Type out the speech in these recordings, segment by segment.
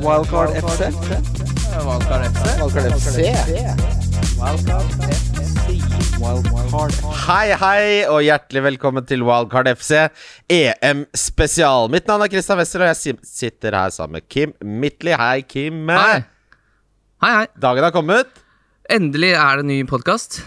Wildcard FC. Wildcard FC. Wildcard FC. Wildcard FC. Hei, hei, og hjertelig velkommen til Wildcard FC EM spesial. Mitt navn er Christian Wessel, og jeg sitter her sammen med Kim Midtly. Hei, Kim. Hei. Hei, hei. Dagen har kommet. Endelig er det ny podkast.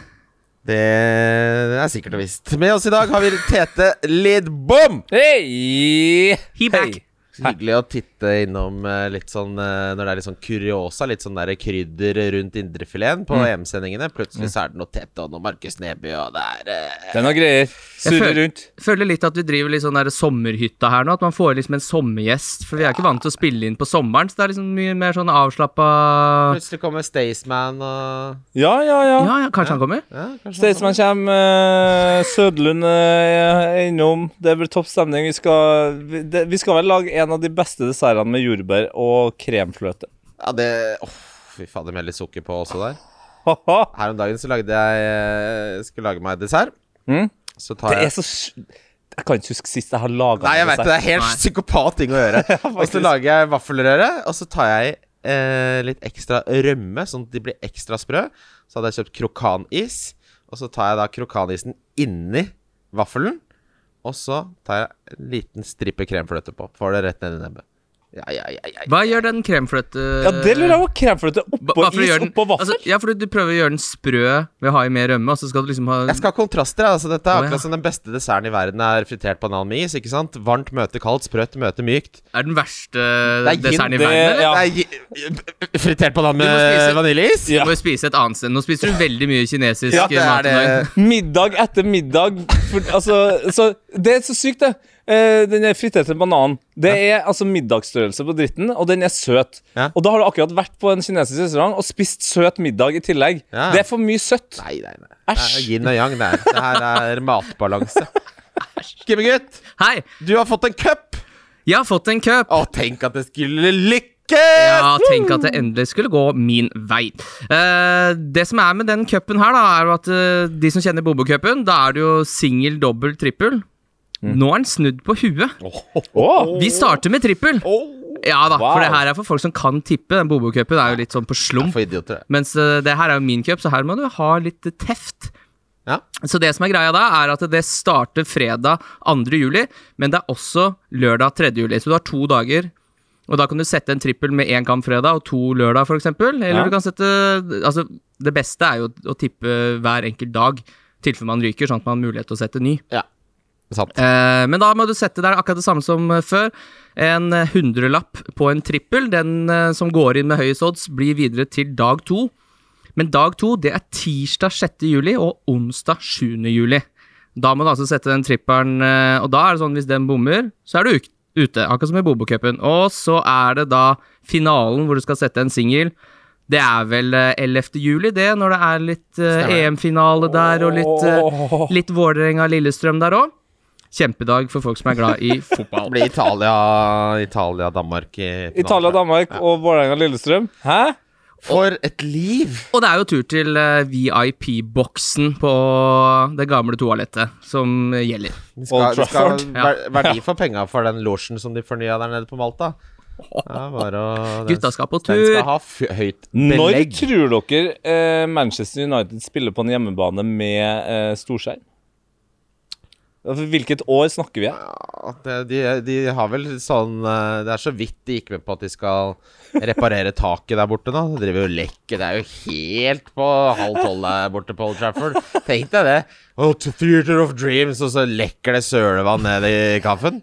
Det er sikkert og visst. Med oss i dag har vi Tete Lidbom. Hei! He back. Hyggelig å titte innom eh, litt sånn eh, når det er litt sånn kuriosa, litt sånn der krydder rundt indrefileten på EM-sendingene. Plutselig så er det noe Tete og noe Markus Neby, og det er eh, Det er noe greier. Surrer rundt. Jeg Føler litt at vi driver litt sånn der sommerhytta her nå. At man får liksom en sommergjest. For vi er ikke vant til å spille inn på sommeren, så det er liksom mye mer sånn avslappa Plutselig kommer Staysman og Ja, ja, ja. Ja, ja, kanskje han kommer? ja, Staysman kommer, uh, Sødlund er innom. Det blir topp stemning. Vi skal, vi, det, vi skal vel lage en av de beste dessertene med jordbær og kremfløte. Ja, det oh, fy fader, med litt sukker på også der. Her om dagen så lagde jeg eh, Skulle lage meg dessert. Mm. Så tar Det er så Jeg kan ikke huske sist jeg har laga Nei, jeg vet det. Det er helt Nei. psykopat ting å gjøre. og så lager jeg vaffelrøre, og så tar jeg eh, litt ekstra rømme, sånn at de blir ekstra sprø. Så hadde jeg kjøpt krokanis, og så tar jeg da krokanisen inni vaffelen. Og så tar jeg en liten stripe kremfløte på. Får det rett ned i nebbet. Ja, ja, ja, ja. Hva gjør den kremfløte Ja, det lurer jeg på. Kremfløte oppå for is, oppå vaffel. Altså, ja, fordi du prøver å gjøre den sprø ved å ha i mer rømme, og så skal du liksom ha Jeg skal ha kontraster. Altså, dette er ja. akkurat som den beste desserten i verden er fritert banan med is. ikke sant? Varmt møter kaldt, sprøtt møter mykt. Er den verste er desserten i verden, eller? Ja. Nei, gi- fritert banan Du må med spise- vaniljeis? Du må jo spise et annet sted. Nå spiser du veldig mye kinesisk Ja, det er det. Middag etter middag. For, altså, så, det er så sykt, det. Eh, den er friterte bananen. Det er altså middagsstørrelse på dritten, og den er søt. Ja. Og da har du akkurat vært på en kinesisk restaurant og spist søt middag i tillegg. Ja. Det er for mye søtt. Nei, nei, nei. Det er Yin og yang, det her. Det her er matbalanse. Gimmegutt, Hei, du har fått en cup! jeg har fått en cup. Å, tenk at det skulle lykkes! Ja, tenk at det endelig skulle gå min vei. Eh, det som er med den cupen her, da, er jo at eh, de som kjenner Bobo-cupen, da er det jo singel, dobbel, trippel. Nå er den snudd på huet. Åh. Vi starter med trippel. Ja da, Wow. for det her er for folk som kan tippe. Den Bobo-cupen er jo litt sånn på slump. Idioter. det. Mens eh, det her er jo min cup, så her må du ha litt eh, teft. Ja. Så det som er greia da, er at det starter fredag 2. juli, men det er også lørdag 3. juli. Så du har to dager. Og da kan du sette en trippel med én kamp fredag og to lørdag, f.eks. Eller Ja. du kan sette Altså, det beste er jo å tippe hver enkelt dag, i tilfelle man ryker, sånn at man har mulighet til å sette ny. Ja. Eh, men da må du sette der akkurat det samme som eh, før. En eh, hundrelapp på en trippel. Den eh, som går inn med høyest odds, blir videre til dag to. Men dag to det er tirsdag 6. juli og onsdag 7. juli. Da må du altså sette den trippelen, eh, og da er det sånn hvis den bommer, så er du ute. Akkurat som i Bobo-cupen. Og så er det da finalen hvor du skal sette en singel. Det er vel eh, 11. juli, det, når det er litt eh, EM-finale der, og litt, uh, litt Vålerenga-Lillestrøm der òg. Kjempedag for folk som er glad i fotball. Det blir Italia, Italia Danmark i. Italia, Danmark og Vålerenga-Lillestrøm. Hæ? For et liv! Og det er jo tur til eh, VIP-boksen på det gamle toalettet som gjelder. De skal, Old skal ver- verdi for penga for den losjen som de fornya der nede på Malta. Ja, bare å, den- Gutta skal på Den tur. skal ha f høyt Når tror dere eh, Manchester United spiller på en hjemmebane med eh, storskjerm? Altså, Hvilket år snakker vi her? Ja, de, de har vel sånn eh, Det er så vidt de gikk med på at de skal reparere taket der borte nå. De driver jo lekker. Det er jo helt på halv tolv der borte på Old Trafford. Tenk deg det. Oh, theater of dreams, og så lekker det sølevann ned i kaffen.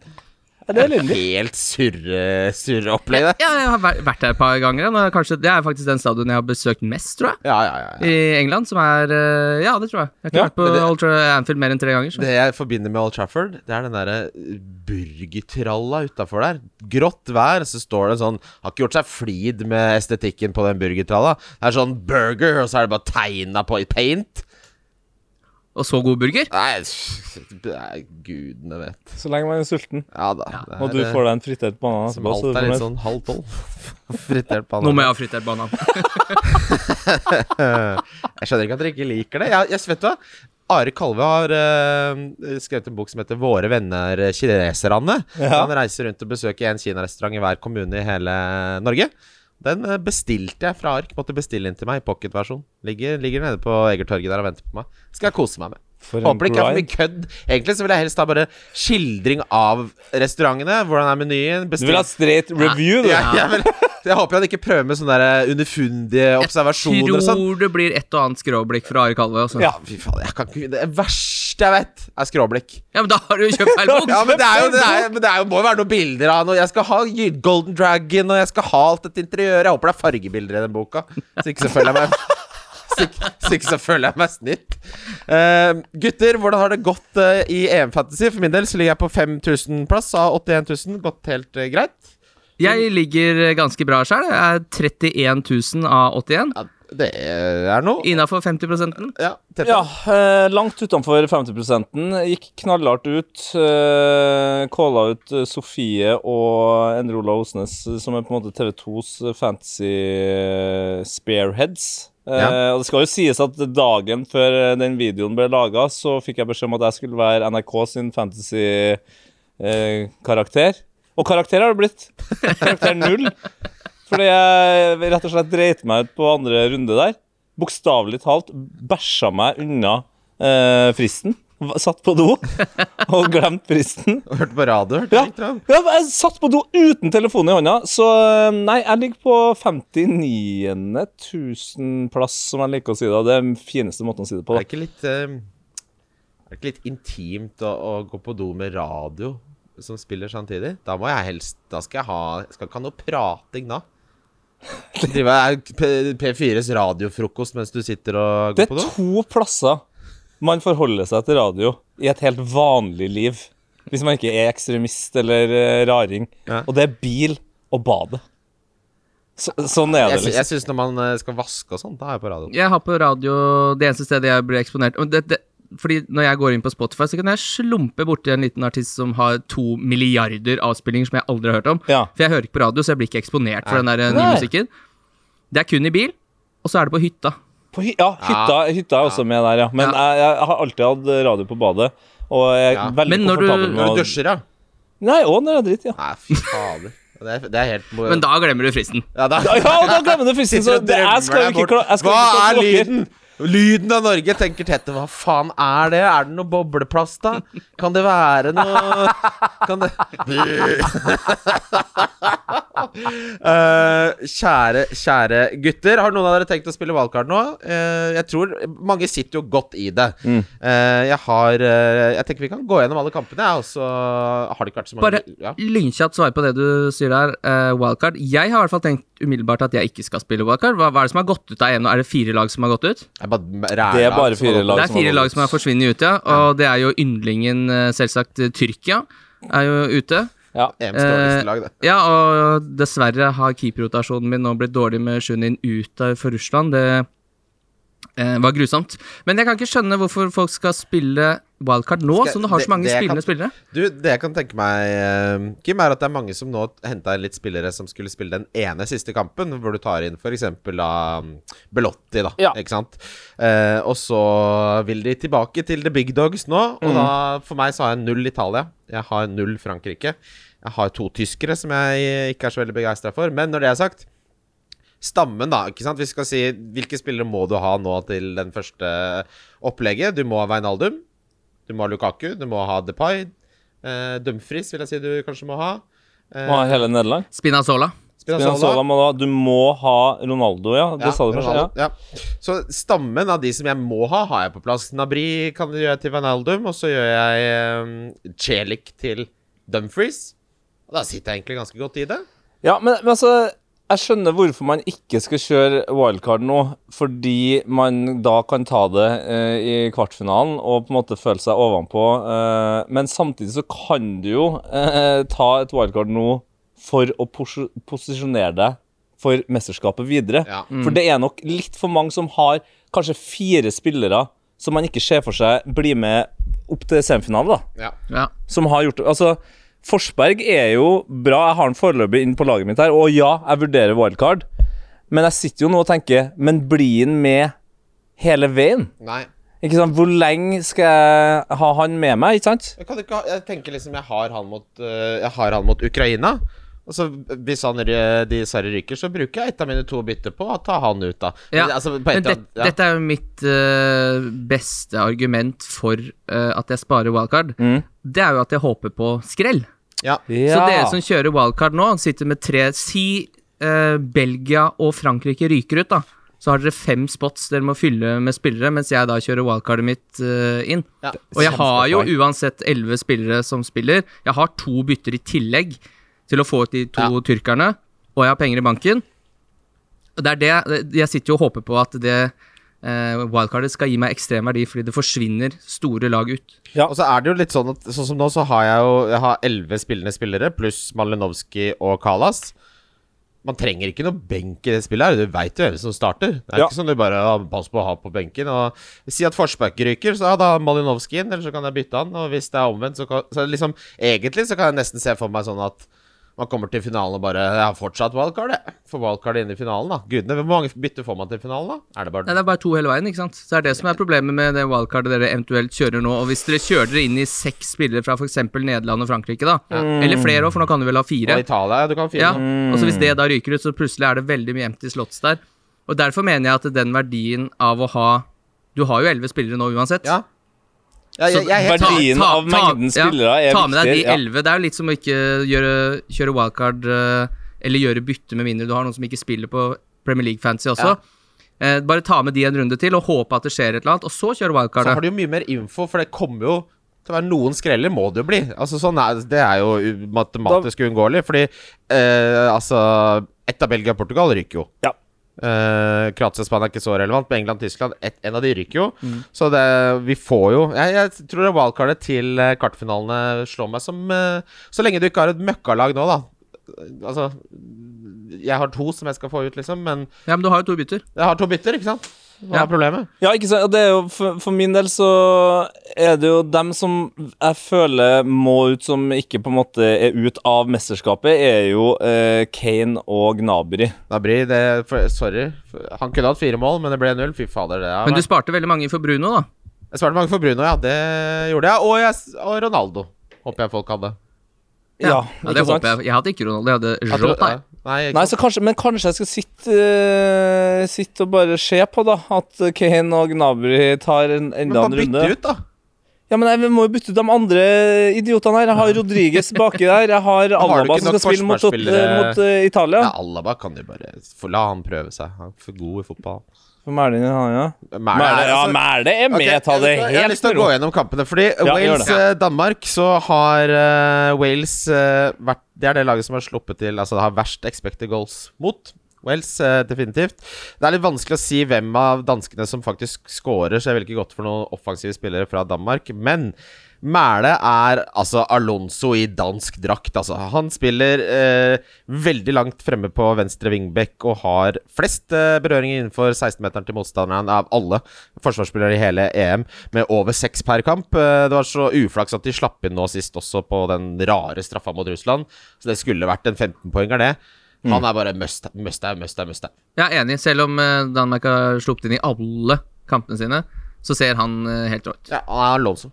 Ja, det er. Helt surre, surreopplegg, det. Ja, jeg har vært der et par ganger. Er Kanskje, det er faktisk den stadion jeg har besøkt mest, tror jeg. Ja, ja, ja. ja. I England, som er eh, Ja, det tror jeg. Jeg har ikke Ja, vært på det- Old Anfield mer enn tre ganger. Så. Det jeg forbinder med Old Trafford, det er den derre burgertralla utafor der. Grått vær, så står det sånn Har ikke gjort seg flid med estetikken på den burgertralla. Det er sånn burger, og så er det bare tegna på i paint. Og så god burger. Nei, er gudene vet. Så lenge man er sulten. Ja da. Ja. Og du eh, får deg en fritert banan Som alt er litt sånn halv tolv. Fritert banan. Nå må jeg ha fritert banan. Jeg skjønner ikke at dere ikke liker det. Jeg, jeg vet hva? Are Kalve har uh, skrevet en bok som heter 'Våre venner kineserne'. Ja. Han reiser rundt og besøker en kinarestaurant i hver kommune i hele Norge. Den eh, bestilte jeg fra Ark. Måtte bestille den til meg i pocketversjon. Ligger, ligger nede på Egertorget der og venter på meg. Skal jeg kose meg med. For Håper det ikke er for mye kødd. Egentlig så vil jeg helst ha bare skildring av restaurantene. Hvordan er menyen? Du vil ha straight review, du? ja, jeg, vil, jeg håper han ikke prøver med sånne der underfundige observasjoner og sånn. Tror det blir et og annet skråblikk fra Ari Kalve. Altså. Ja. Fy faen, jeg kan ikke Det verste jeg vet, er skråblikk. ja, men da har du kjøpt feil bok! Ja, men det er jo, det er, men det er jo, må jo være noen bilder av noe. Jeg skal ha Golden Dragon, og jeg skal ha alt dette interiøret. Jeg håper det er fargebilder i den boka. Så ikke så føler jeg meg så ikke, så føler jeg meg snytt. Uh, gutter, hvordan har det gått uh, i EM Fantasy? For min del så ligger jeg på 5000 plass av 81 000. Gått helt uh, greit. Jeg ligger ganske bra sjøl. Jeg er 31 000 av 81. Ja, det er noe. Innafor 50 Ja. Ja, eh, langt utenfor 50 Gikk knallhardt ut. Eh, Calla ut eh, Sofie og Endre Ola Osnes, eh, som er på en måte TV2s fantasy Spareheads spearheads. Eh, Ja. Og det skal jo sies at dagen før eh, den videoen ble laga, fikk jeg beskjed om at jeg skulle være NRK sin fantasy-karakter. og karakter har det blitt. Karakter null. Fordi jeg rett og slett dreit meg ut på andre runde der. Bokstavelig talt bæsja meg unna uh, fristen. Satt på do og glemt fristen. Hørte på radio. Ja. Ja, jeg satt på do uten telefonen i hånda, så eh, nei, jeg ligger på 59. 000 plass, som jeg liker å si det. Det er den fineste måten å si det på. Er det ikke litt uh, Er det ikke litt intimt å, å gå på do med radio som spiller samtidig? Da må jeg helst Da skal jeg ha Skal ikke ha noe prating da. Drive er P- P4s radiofrokost mens du sitter og går på do? Det er to plasser man forholder seg til radio i et helt vanlig liv. Hvis man ikke er ekstremist eller eh, raring. Ja. Og det er bil og badet. Så, sånn er det, Jeg, liksom. jeg syns når man eh, skal vaske og sånn, da er jeg på radio. Jeg har på radio det eneste stedet jeg blir eksponert det, det, Fordi når jeg går inn på Spotify, så kan jeg slumpe borti en liten artist som har to milliarder avspillinger som jeg aldri har hørt om. Ja. For jeg hører ikke på radio, så jeg blir ikke eksponert for den der eh, nye Nei. musikken. Det er kun i bil, og så er det på hytta. På hy ja, hytta, hytta er også med der, ja. Men Ja. Jeg, jeg har alltid hatt radio på badet. Og jeg er Ja. veldig Men når du- Når du dusjer, da? Nei, òg når jeg driter, ja. Nei, fy fader. Det er, det er helt Men da glemmer du fristen. ja, da, Ja, da glemmer du fristen, så det, jeg skal jo ikke bort. kla- jeg skal Hva er klare lyden? Lyden av Norge, tenker Tete. Hva faen er det? Er det noe bobleplast, da? Kan det være noe Kan det uh, Kjære, kjære gutter. Har noen av dere tenkt å spille valgkart nå? Uh, jeg tror Mange sitter jo godt i det. Mm. Uh, jeg har Jeg tenker vi kan gå gjennom alle kampene, jeg, og så har det ikke vært så mange Bare ja. lynkjapt svar på det du sier der, eh, wildcard. Jeg har i hvert fall tenkt umiddelbart at jeg ikke skal spille wildcard. Hva, hva er det som har gått ut av EM nå? Er det fire lag som har gått ut? Jeg bare Det er bare fire lag Det er som har fire lag som har forsvunnet ut, ja. Og det er jo yndlingen, eh, selvsagt, eh, Tyrkia er jo ute. Ja. Eh. Ja, og dessverre har keeperrotasjonen min nå blitt dårlig med Shunin ut for Russland. Det eh, var grusomt. Men jeg kan ikke skjønne hvorfor folk skal spille wildcard nå, Skal- som du har det- så mange spillende kan- spillere. Du, det jeg kan tenke meg, eh, Kim, er at det er mange som nå henta inn litt spillere som skulle spille den ene siste kampen, hvor du tar inn f.eks. um, Belotti, da. Ja. Ikke sant? Eh, og så vil de tilbake til the big dogs nå, og da for meg så har jeg null Italia. Jeg har null Frankrike. Jeg har to tyskere som jeg ikke er så veldig begeistra for. Men når det er sagt Stammen, da. ikke sant? Vi skal si hvilke spillere må du ha nå til den første opplegget. Du må ha Wijnaldum. Du må ha Lukaku. Du må ha Depay. Uh, Dumfries vil jeg si du kanskje må ha. Uh, Må ha hele Nederland. Spinazzola. Spinazzola. Spinazzola må da, du må ha Ronaldo, ja. Det Ja, sa du kanskje? Ja. Ja. Så stammen av de som jeg må ha, har jeg på plass. Nabri kan du gjøre til Vanaldum, og så gjør jeg um, Celik til Dumfries. Og da sitter jeg egentlig ganske godt i det. Ja, men, men altså Jeg skjønner hvorfor man ikke skal kjøre wildcard nå, fordi man da kan ta det eh, i kvartfinalen og på en måte føle seg ovenpå. Eh, men samtidig så kan du jo eh, ta et wildcard nå for å pos posisjonere deg for mesterskapet videre. Ja. For det er nok litt for mange som har kanskje fire spillere som man ikke ser for seg blir med opp til semifinale, da Ja. Ja. som har gjort det. Altså, Forsberg er jo bra. Jeg har han foreløpig inn på laget mitt her. Og ja, jeg vurderer wildcard. Men jeg sitter jo nå og tenker Men blir han med hele veien? Nei. Ikke sant? Hvor lenge skal jeg ha han med meg, ikke sant? Jeg, kan ikke ha, jeg tenker liksom Jeg har han mot, øh, jeg har han mot Ukraina. Og så Hvis han, de dessverre ryker, så bruker jeg et av mine to bytter på å ta han ut, da. Ja, Men, altså, på Men det, av, ja. dette er jo mitt uh, beste argument for uh, at jeg sparer wildcard. Mm. Det er jo at jeg håper på skrell. ja. Så dere som kjører wildcard nå, sitter med tre Si uh, Belgia og Frankrike ryker ut, da. Så har dere fem spots dere må fylle med spillere, mens jeg da kjører wildcardet mitt inn. Ja. Og jeg har jo uansett elleve spillere som spiller. Jeg har to bytter i tillegg til å få ut de to Ja. tyrkerne, og jeg har penger i banken. Det er det Jeg sitter jo og håper på at det eh, wildcardet skal gi meg ekstrem verdi, fordi det forsvinner store lag ut. Ja. Og så er det jo litt sånn at Sånn som nå, så har jeg jo Jeg har elleve spillende spillere pluss Malinovskij og Kalas. Man trenger ikke noe benk i det spillet her. Du veit jo hvem som starter. Det er Ja. ikke sånn du bare har pass på å ha på benken. Og Si at Forsberg ryker, så ja, da Malinovskij inn, eller så kan jeg bytte han. Og hvis det er omvendt, så kan så liksom Egentlig så kan jeg nesten se for meg sånn at man kommer til finalen og bare Jeg har fortsatt wildcard, jeg. Får wildcard inn i finalen, da. Gudene, hvor mange bytter får man til finalen, da? Er det bare Nei, det er bare to hele veien, ikke sant. Så det er det som er problemet med det wildcardet dere eventuelt kjører nå. Og hvis dere kjører dere inn i seks spillere fra f.eks. Nederland og Frankrike, da, eller flere òg, for nå kan du vel ha Og. Italia, ja, du kan ha fire. Ja, Mm. og så Hvis det da ryker ut, så plutselig er det veldig mye empty slots der. Og Derfor mener jeg at den verdien av å ha Du har jo elleve spillere nå uansett. Ja. Ja jeg, jeg, jeg, verdien ta, ta, av mengden spillere er Ta med deg de viktig, ja. elleve. Det er jo litt som å ikke gjøre, kjøre wildcard eh, eller gjøre bytte med mindre du har noen som ikke spiller på Premier League Fantasy også. Eh, bare ta med de en runde til og håpe at det skjer et eller annet, og så kjøre Så har du jo mye mer info, for det kommer jo til å være noen skreller, må det jo bli. Altså sånn er, Det er jo matematisk uunngåelig, fordi eh, altså Ett av Belgia og Portugal ryker jo. Ja. Eh, Kroatia og Spania er ikke så relevant, men England og Tyskland En av de ryker jo. Mm. Så det, vi får jo Jeg, jeg tror det wildcardet til eh, kvartfinalene slår meg som uh, Så lenge du ikke har et møkkalag nå, da. Altså Jeg har to som jeg skal få ut, liksom, men Ja, men du har jo to bytter. jeg har to bytter, ikke sant? Hva er problemet? Ja, ikke sant? Det er jo, for, for min del så er det jo dem som jeg føler må ut, som ikke på en måte er ut av mesterskapet, er jo eh, Kane og Gnabry. Gnabry, det, for, sorry. Han kunne hatt fire mål, men det ble null. Fy fader, det er Men du sparte veldig mange for Bruno, da. Jeg sparte mange for Bruno, ja. Det gjorde jeg. Og, jeg, og Ronaldo. Håper jeg folk hadde. Ja, Ja, det håper jeg. Jeg hadde ikke Ronaldo, jeg hadde Jota. Nei, Nei, så kanskje, Men kanskje jeg skal sitte, uh, sitte og bare se på, da. At Kane og Gnabry tar en enda en runde. Men da bytte ut, da. Ja, men jeg må jo bytte ut de andre idiotene her. Jeg har Rodriges baki der. Jeg har Alaba har som skal spille mot, mot uh, Italia. Ja, Alaba kan jo bare få La han prøve seg. Han er for god i fotball. Hvem er det han, ja? Mæle Mæle, er- ja, altså- er med. okay, Ta det jeg, jeg har lyst til å gå gjennom kampene. Fordi ja. Wales-Danmark så har uh, Wales uh, vært Det er det laget som har sluppet til Altså det har verst expected goals mot. Wales, eh, definitivt. Det er litt vanskelig å si hvem av danskene som faktisk scorer, så jeg vil ikke gått for noen offensive spillere fra Danmark. Men Mæle er altså Alonso i dansk drakt, altså. Han spiller eh, veldig langt fremme på venstre vingbekk og har flest eh, berøringer innenfor 16-meteren til motstanderen av alle forsvarsspillere i hele EM, med over seks per kamp. Eh, det var så uflaks at de slapp inn nå sist også på den rare straffa mot Russland, så det skulle vært en 15-poenger, det. Han er bare must, must, must, must. Jeg er enig, selv om eh, Danmark har sluppet inn i alle kampene sine, så ser han eh, helt rå ut. Ja, han er Alonso.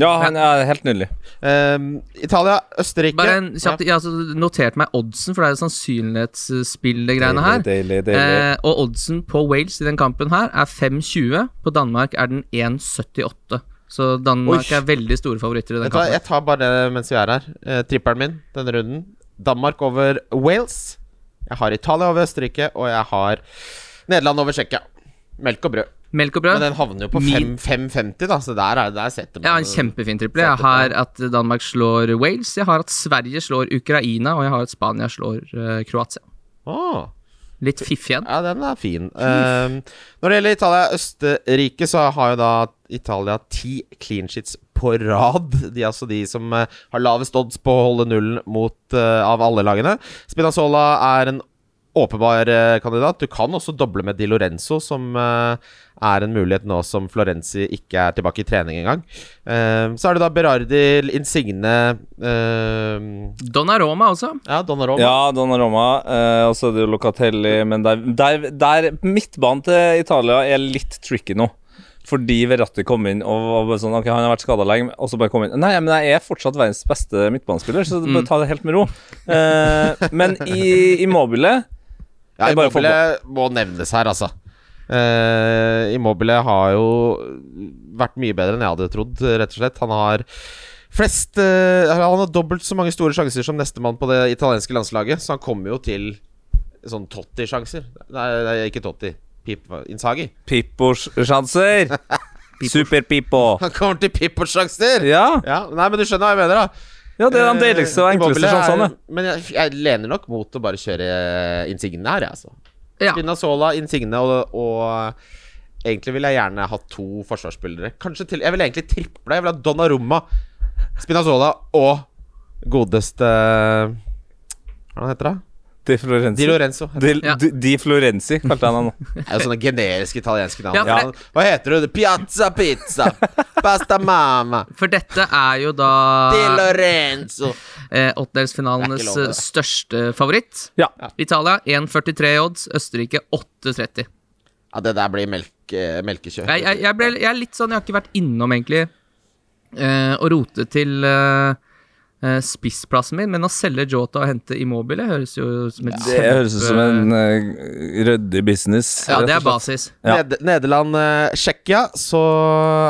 Ja, han er helt nydelig. Um, Italia, Østerrike Bare en kjapt, Jeg har altså notert meg oddsen, for det er jo sannsynlighetsspill, det greiene her. Deilig, deilig, deilig. Eh, og oddsen på Wales i den kampen her er 5,20. På Danmark er den 1,78. Så Danmark Oi. er veldig store favoritter i den jeg tar, kampen. jeg tar bare det mens vi er her. Eh, tripperen min denne runden. Danmark over Wales. Jeg har Italia over Østerrike, og jeg har Nederland over Tsjekkia. Melk og brød. Melk og brød. Men den havner jo på 5,50, da, så der, er, der setter man har en kjempefin trippel. Jeg har at Danmark slår Wales, jeg har at Sverige slår Ukraina, og jeg har at Spania slår uh, Kroatia. Oh. Litt fiffig en. Ja, den er fin. Ehm, når det gjelder Italia og Østerrike, så har jo da Italia ti clean sheets på rad. De er altså de som eh, har lavest odds på å holde nullen mot, uh, av alle lagene. Spinazzola er en åpenbar eh, kandidat. Du kan også doble med Di Lorenzo, som eh, er en mulighet nå som Florenzi ikke er tilbake i trening engang. Ehm, så er det da Berardi, Insigne ehm, Donnaroma også. Ja, Donnaroma. Ja, Donnaroma. Eh, og så er det jo Locatelli, men der, der, der Midtbanen til Italia er litt tricky nå. fordi Verratti kom inn og var bare sånn Ok, han har vært skada lenge, og så bare kom inn Nei, men jeg er fortsatt verdens beste midtbanespiller, så bare ta det helt med ro. Uh, men i Immobile Ja, Immobile må nevnes her, altså. Uh, Immobile har jo vært mye bedre enn jeg hadde trodd, rett og slett. Han har flest uh, Han har dobbelt så mange store sjanser som nestemann på det italienske landslaget, så han kommer jo til sånn Totti-sjanser. Nei, nei, ikke Totti. Pip, Inzaghi. Pippo-sjanser! Super-Pippo. Han kommer til Pippo-sjanser! Ja. Ja, nei, men du skjønner hva jeg mener, da. Ja, det er den deiligste og Eh, enkleste Immobile er- Men jeg, jeg lener nok mot å bare kjøre Insigne her, jeg, altså. Ja. Spinazzola, Insigne og, og Egentlig vil jeg gjerne ha to forsvarsspillere. Kanskje til Jeg vil egentlig triple. Jeg vil ha Donnarumma, Spinazzola og godeste Hva heter det? Di Florenzi. Di Lorenzo. Di, Ja. Di, Di Florenzi, kalte han han nå. Det er jo sånne generiske italienske navn. Ja, Ja, Hva heter du? Piazza Pizza. Pasta Mama. For dette er jo da Di Lorenzo. eh, åttendelsfinalenes Det det. eh, største favoritt. Ja. Italia 1,43 i odds. Østerrike 8,30. Ja, det der blir melke, melkekjør. Jeg, jeg, jeg, ble, jeg er litt sånn Jeg har ikke vært innom, egentlig, eh, å rote til eh, eh, spissplassen min, men å selge Jota og hente Immobile høres jo som et Det høres ut som en uh, ryddig business. Ja, det er basis. Ja. Ned Nederland, eh, Tsjekkia, så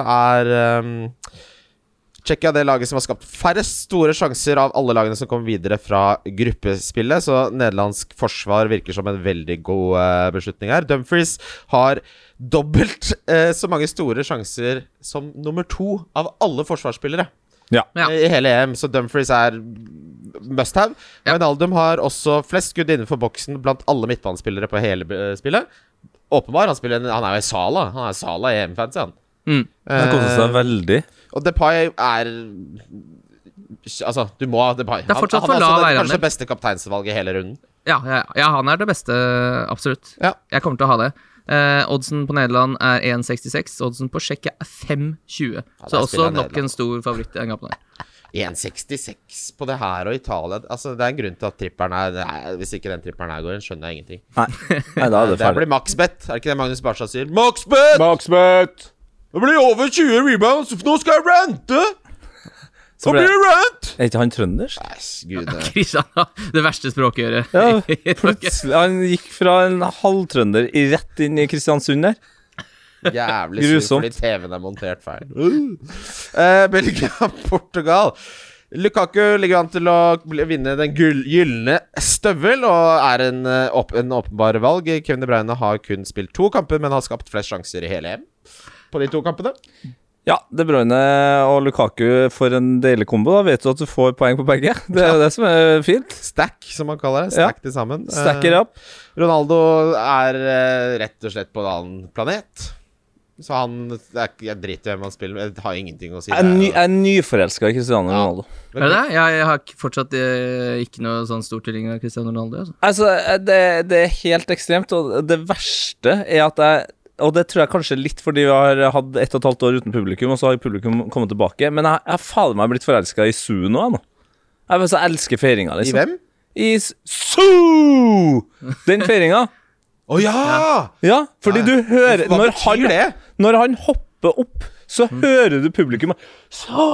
er um, Tsjekkia det laget som har skapt færrest store sjanser av alle lagene som kom videre fra gruppespillet. Så nederlandsk forsvar virker som en veldig god uh, beslutning her. Dumfries har dobbelt uh, så mange store sjanser som nummer to av alle forsvarsspillere. Ja. I hele EM, så Dumfries er must have. Ja. Wijnaldum har også flest skudd innenfor boksen blant alle midtbanespillere på hele eh, spillet. Åpenbar. Han, spiller han er jo i Sala. Han er Sala i EM-fans, han. Mm. Han koser seg Eh, veldig. og Depay er Altså, du må ha Depay. Det er fortsatt han, han er også det, kanskje det beste kapteinsvalget i hele runden. Ja, ja, ja, han er det beste, absolutt. Ja. Jeg kommer til å ha det. Eh, oddsen på Nederland er 1,66. Oddsen på Tsjekkia er 5,20. Ja, så også nok Nederland. en stor favoritt i den kampen her. 1,66 på det her og Italia Altså Det er en grunn til at tripperen er nei, Hvis ikke den tripperen her går inn, skjønner jeg ingenting. Nei, Nei da er det Det blir maxbet. Er det ikke det Magnus Barstad sier? Maxbet! Maxbet! Det blir over 20 rebounds! Nå skal jeg rante! Så ble-! Er ikke han trøndersk? Æsj, gud. Kristian har det verste språkøret. Ja, plutselig. Han gikk fra en halvtrønder i- rett inn i Kristiansund der. Jævlig sur fordi TV-en er montert feil. Uh, Belgia-Portugal. Lukaku ligger an til å vinne den gylne støvel og er en, eh, åp en åpenbar valg. Kevin De Bruyne har kun spilt to kamper, men har skapt flest sjanser i hele EM på de to kampene. Ja, De Bruyne og Lukaku for en deilig kombo. Da vet du at du får poeng på begge. Det er jo det som er fint. Stack, som man kaller det. Ja. Stack til sammen. Stacker Eh, up. Ronaldo er eh, rett og slett på en annen planet. Så han Jeg driter i hvem han spiller med. Jeg har ingenting å si. Jeg er, ny, jeg er nyforelska i Cristiano Ja. Ronaldo. Er det? Jeg, har fortsatt eh, ikke noe sånn stor tilhenger av Cristiano Ronaldo. Altså. Altså, det, det er helt ekstremt, og det verste er at jeg Og det tror jeg kanskje litt fordi vi har hatt ett og et halvt år uten publikum, og så har publikum kommet tilbake. Men jeg jeg har fader meg blitt forelska i Su nå, jeg nå. Jeg så elsker feiringa, I liksom. hvem? I Sue! Su! Den feiringa. Å ja! Ja, fordi du hører Hva når betyr han, det? Når han hopper opp, så hører du publikum Så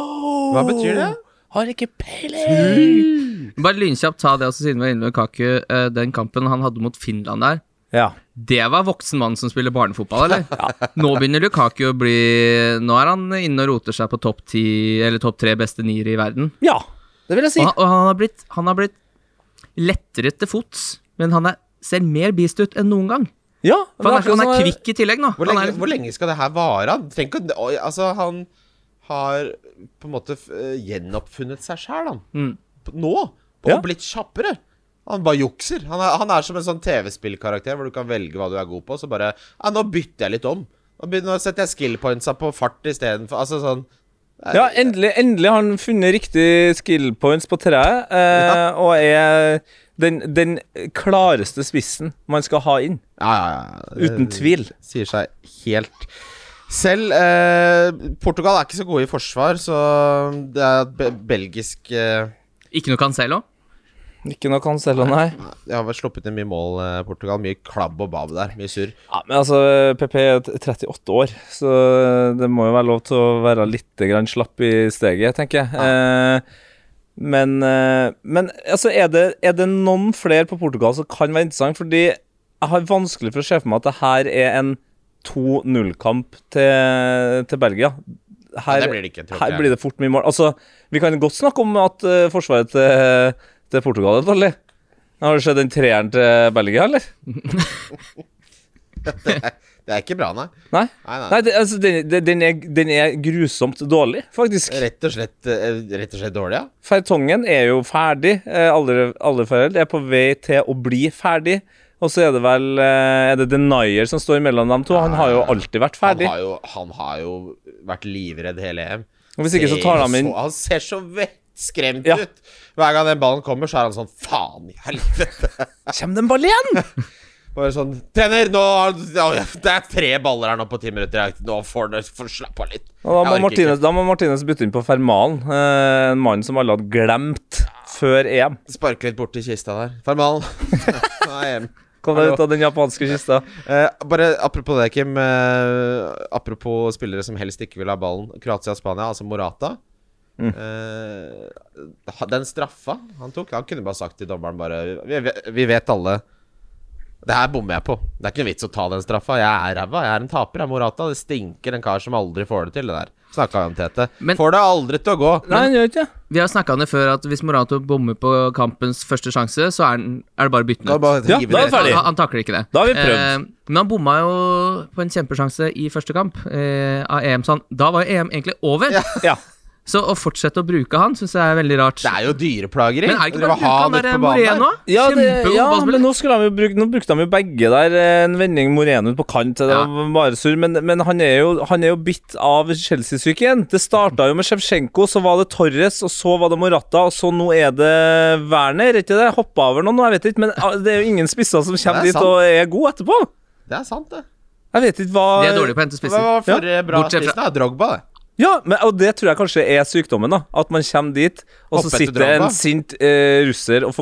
Hva betyr det? Har ikke peiling. Bare lynkjapt ta det, altså, siden vi var inne med Kaku. eh, den kampen han hadde mot Finland der, Ja. det var voksen mann som spiller barnefotball, eller? Nå begynner Lukaku å bli Nå er han inne og roter seg på topp ti, eller topp tre beste niere i verden. ja, det vil jeg si. Og, han- og han, har blitt, han har blitt lettere til fots, men han er, ser mer beast ut enn noen gang. Ja, For han er, han er kvikk i tillegg nå. Hvor lenge, er, hvor lenge skal det her vare? Oi, Altså, han har på en måte eh, gjenoppfunnet seg sjæl, han. Mm. Nå. Og Ja. blitt kjappere. Han bare jukser. Han er, han er som en sånn TV-spillkarakter hvor du kan velge hva du er god på, så bare Ja, nå bytter jeg litt om. Nå, begynner, nå setter jeg skill pointsa på fart istedenfor Altså sånn Ja, endelig, endelig har han funnet riktig skill points på treet, eh, og er den, den klareste spissen man skal ha inn. Ja, ja, ja. Det Uten tvil. Sier seg helt selv. Eh, Portugal er ikke så gode i forsvar, så det er be belgisk eh, ikke noe Cancelo. Ikke noe Cancelo, nei. De har vel sluppet inn mye mål, eh, Portugal. Mye klabb og babb der. Mye surr. Ja, men altså, PP er 38 år, så det må jo være lov til å være litt grann slapp i steget, tenker jeg. Eh, men, eh, men altså, er det, er det noen flere på Portugal som kan være interessant? Fordi jeg har vanskelig for å se for meg at det her er en 2-0-kamp til, til Belgia. Her, det blir det ikke, her blir det fort mye mål. Altså, vi kan godt snakke om at uh, forsvaret til, til Portugal er dårlig. Har du sett den treeren til Belgia, eller? Det er ikke bra, nei. Nei? Nei, nei. Nei, det, altså, den, den- er, den er grusomt dårlig, faktisk. Rett og slett, eh, rett og slett dårlig, ja. Fertongen er jo ferdig. Eh, alle, alle foreldre er på vei til å bli ferdig. Og så er det vel eh, Er det Denier som står mellom dem to? Han har jo alltid vært Han ferdig. har jo, han har jo vært livredd hele EM. Hvis ikke så tar han inn Han ser så vettskremt Ja. ut. Hver gang den ballen kommer, så er han sånn Faen i helvete. Kjem den ballen igjen?! Bare sånn Trener, nå har- Det er tre baller her nå på ti minutter. Nå får du slappe av litt. Da må, Martinez, da må Martinez bytte inn på Fermalen. Eh, en mann som alle hadde glemt før EM. Sparke litt borti kista der. Fermalen. Nå er. Kom deg ut av den japanske kista. Eh, bare apropos det, Kim. Eh, apropos spillere som helst ikke vil ha ballen. Kroatia og Spania, altså Morata. Mm. Eh, den straffa han tok Han kunne bare sagt til dommeren bare Vi, vi- vet alle Det her bommer jeg på. Det er ikke noe vits å ta den straffa. Jeg er ræva. Jeg er en taper. Jeg er Morata. Det stinker en kar som aldri får det til, det der. Snakka vi om Tete. Men- får det aldri til å gå. Nei, han gjør ikke. Vi har snakka om det før, at hvis Morato bommer på kampens første sjanse, så er, den, er det bare å bytte den ut. bare Ja, da er det ferdig. Han, han takler ikke det. Da har vi prøvd. Eh, men han bomma jo på en kjempesjanse i første kamp eh, av EM. Så han, da var jo EM egentlig over. Ja. Ja. Så å fortsette å bruke han syns jeg er veldig rart. Det er jo dyreplageri. Men er ikke bare å ha bruke han der på. Moreno? Ja, det, ja men nå, bruke, nå brukte de jo begge der. eh, En vending Moreno ut på kant. Det Ja. var bare sur. Men, men han, er jo, han er jo bitt av Chelsea-syken. Det starta jo med Sjevsjenko, så var det Torres, og så var det Morata, og så nå er det Werner. Er ikke det? Hoppa over noen jeg vet ikke. Men ah, det er jo ingen spisser som kommer er dit og er gode etterpå. Det er sant, det. Jeg vet ikke hva De er dårlige på å hente Hva spisser. var forrige bra Bortsett fra- spissen? Drogba, det. Ja, men, og det tror jeg kanskje er sykdommen. da At man kommer dit, og så sitter det en sint eh, russer og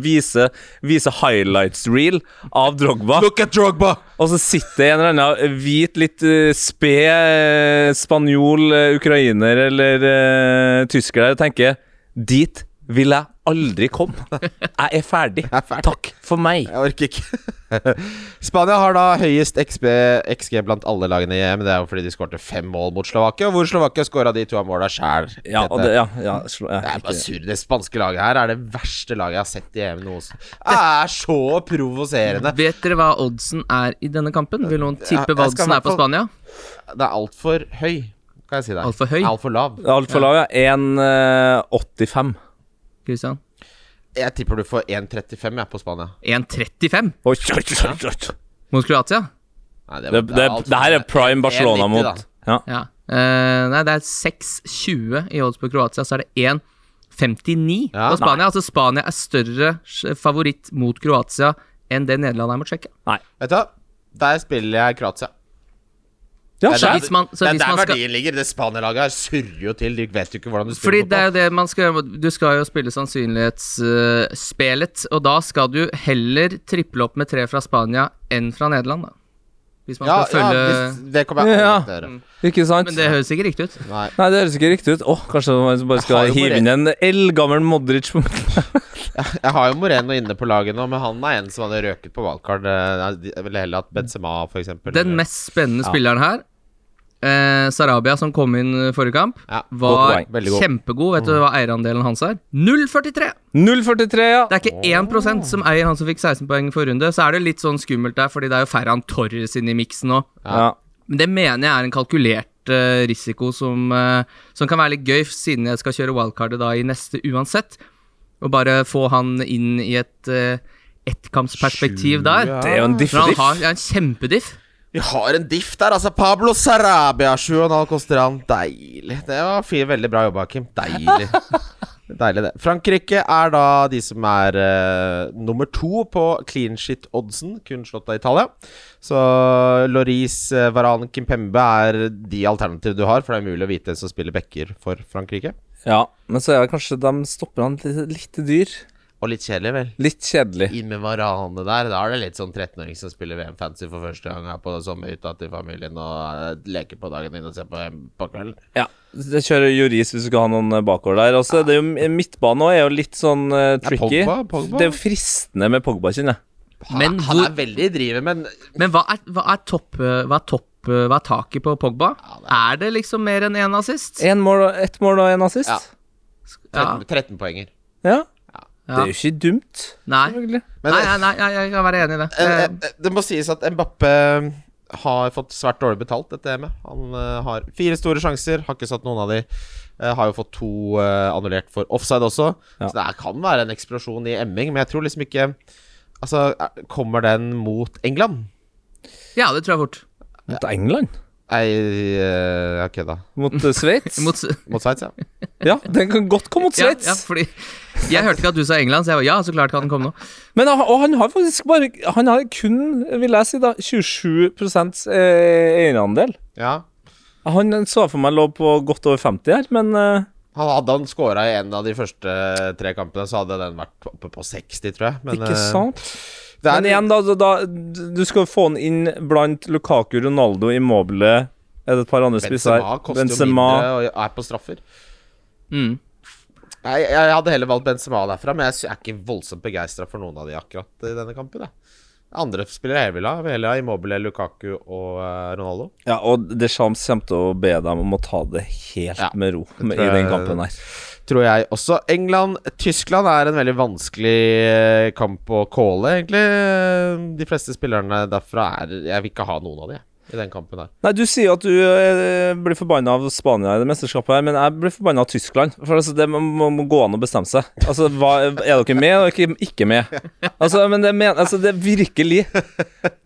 viser, viser highlights reel av Drogba. Look at Drogba! Og så sitter en eller annen hvit, litt uh, sped eh, spanjol, eh, ukrainer eller eh, tysker der og tenker Dit vil jeg aldri komme. Jeg er ferdig. er ferdig. Takk for meg. Jeg orker ikke. Spania har da høyest XB, XG blant alle lagene i EM. Det er jo fordi de skårte fem mål mot Slovakia, hvor Slovakia skåra de to av måla sjæl. Ja, det, ja, ja, ja, Det er bare surr. Det spanske laget her er det verste laget jeg har sett i EM noensinne. Det er så provoserende. Vet dere hva oddsen er i denne kampen? Vil noen tippe jeg hva oddsen er på Spania? Det er altfor høy, kan jeg si deg. Alt for høy? Altfor lav. Altfor lav, ja. 1,85. Christian? Jeg tipper du får 1,35 jeg på Spania. 1,35 Oi, oi, mot Kroatia? Nei, Det, det, alt for- det her er prime Barcelona 1,90 mot ja. Ja. Uh, nei, det er 6,20 i odds på Kroatia, så er det 1,59 Ja, på Spania. Altså Spania er større favoritt mot Kroatia enn det Nederland er mot Tsjekkia. Vet du hva? Der spiller jeg Kroatia. Ja, Det er man- så det er der skal- verdien ligger. Det Spania-laget her surrer jo til. De vet jo ikke hvordan du spiller Fordi det er jo det man skal gjøre. Du skal jo spille sannsynlighetsspelet, og da skal du heller triple opp med tre fra Spania enn fra Nederland, da. Hvis man Ja, skal følge ja, det kommer jeg Ja. aldri til å gjøre. Ikke sant? Men det høres ikke riktig ut. Nei. Nei, det høres ikke riktig ut. Åh, Kanskje man bare skal hive inn en eldgammel Modric på Jeg har jo Moreno inne på laget nå, men han er en som hadde røket på valgkart. Eh, Jeg ville heller hatt Benzema, eksempel. Den mest spennende spilleren her, eh, Sarabia, som kom inn forrige kamp, Ja, var god. kjempegod. Vet du hva eierandelen hans er? 0,43! 0,43, ja. Det er ikke 1% som eier han som fikk 16 poeng i forrige runde. Så er det litt sånn skummelt der, fordi det er jo Ferran Torres inne i miksen nå. ja. Men det mener jeg er en kalkulert eh, risiko som, eh, som kan være litt gøy, siden jeg skal kjøre wildcardet da i neste uansett. Og bare få han inn i et uh, ettkampsperspektiv der. Ja. Det er jo en For han har ja, en kjempediff. Vi har en diff der, altså. Pablo Sarabia, 7,5 koster han. Deilig. Det var fint, veldig bra jobba, Kim. Deilig. Deilig, det. Frankrike er da de som er uh, nummer to på clean shit-oddsen, kun slått av Italia. Så Loris, eh, Varan, Kimpembe er de alternativene du har, for det er umulig å vite hvem som spiller backer for Frankrike. Ja, men så er det kanskje de stopper han litt, litt dyr. Og litt kjedelig, vel. Litt kjedelig. Inn med Varane der. Da er det litt sånn 13-åring som spiller VM-fancy for første gang her på sommerhytta til familien og eh, leker på dagen din og ser på VM på kvelden. Ja. Det kjører Joris hvis du skal ha noen eh, bakover der. Altså, det er jo, midtbane òg er jo litt sånn uh, tricky. Pogba, Pogba. Det er jo fristende med Pogba, kjenner jeg. Han, Men er- han er veldig i drivet, men Men hva er, hva er topp Hva er topp Hva er taket på Pogba? Er det liksom mer enn én assist? En mål, ett mål og én assist. Ja. Ja. 13, 13 poenger. Ja. Det er jo ikke dumt, Nei. Men nei, nei, nei, jeg kan være enig i det. Eh, Eh, eh, Det må sies at Mbappé har fått svært dårlig betalt dette EM-et. Han eh, har fire store sjanser, har ikke satt noen av de. Eh, har jo fått to eh, annullert for offside også. Ja. Så det kan være en eksplosjon i emming, men jeg tror liksom ikke Altså, er- kommer den mot England? Ja, det tror jeg fort. Mot England? Nei, eh, jeg kødda. Mot uh, Sveits? Mot, Mot Sveits, ja. ja, den kan godt komme mot ja, Sveits. ja, fordi Jeg hørte ikke at du sa England, så jeg var ja, så klart kan den komme nå. Men han- og han har faktisk bare Han har kun, vil jeg si, da 27 eh, eierandel. ja. Han så for meg lå på godt over 50 her, men eh, Han Hadde han scora i en av de første tre kampene, så hadde den vært oppe på 60, tror jeg. Men, ikke eh, sant? Er, Men igjen, da, da, Du skal få han inn blant Lukaku, Ronaldo, Immobile Er det et par andre spisser Benzema her? Benzema. mindre og er på straffer. Mm. Nei, jeg, jeg hadde heller valgt Benzema derfra, men jeg er ikke voldsomt begeistra for noen av de akkurat i denne kampen. Da. Andre spillere jeg vil ha, vil ha Immobile, Lukaku og eh, Ronaldo. Ja, og Deschamps kommer til å be dem om å ta det helt Ja, med ro med, i den kampen her. Tror jeg også. England-Tyskland er en veldig vanskelig eh, kamp å calle, egentlig. De fleste spillerne derfra er Jeg vil ikke ha noen av de jeg, i den kampen her. Nei, Du sier at du eh, blir forbanna av Spania i det mesterskapet, her men jeg blir forbanna av Tyskland. For altså, Det må, må, gå an å bestemme seg. Altså, hva, Er dere med, eller ikke, ikke med? Altså, men det, men, altså, det er virkelig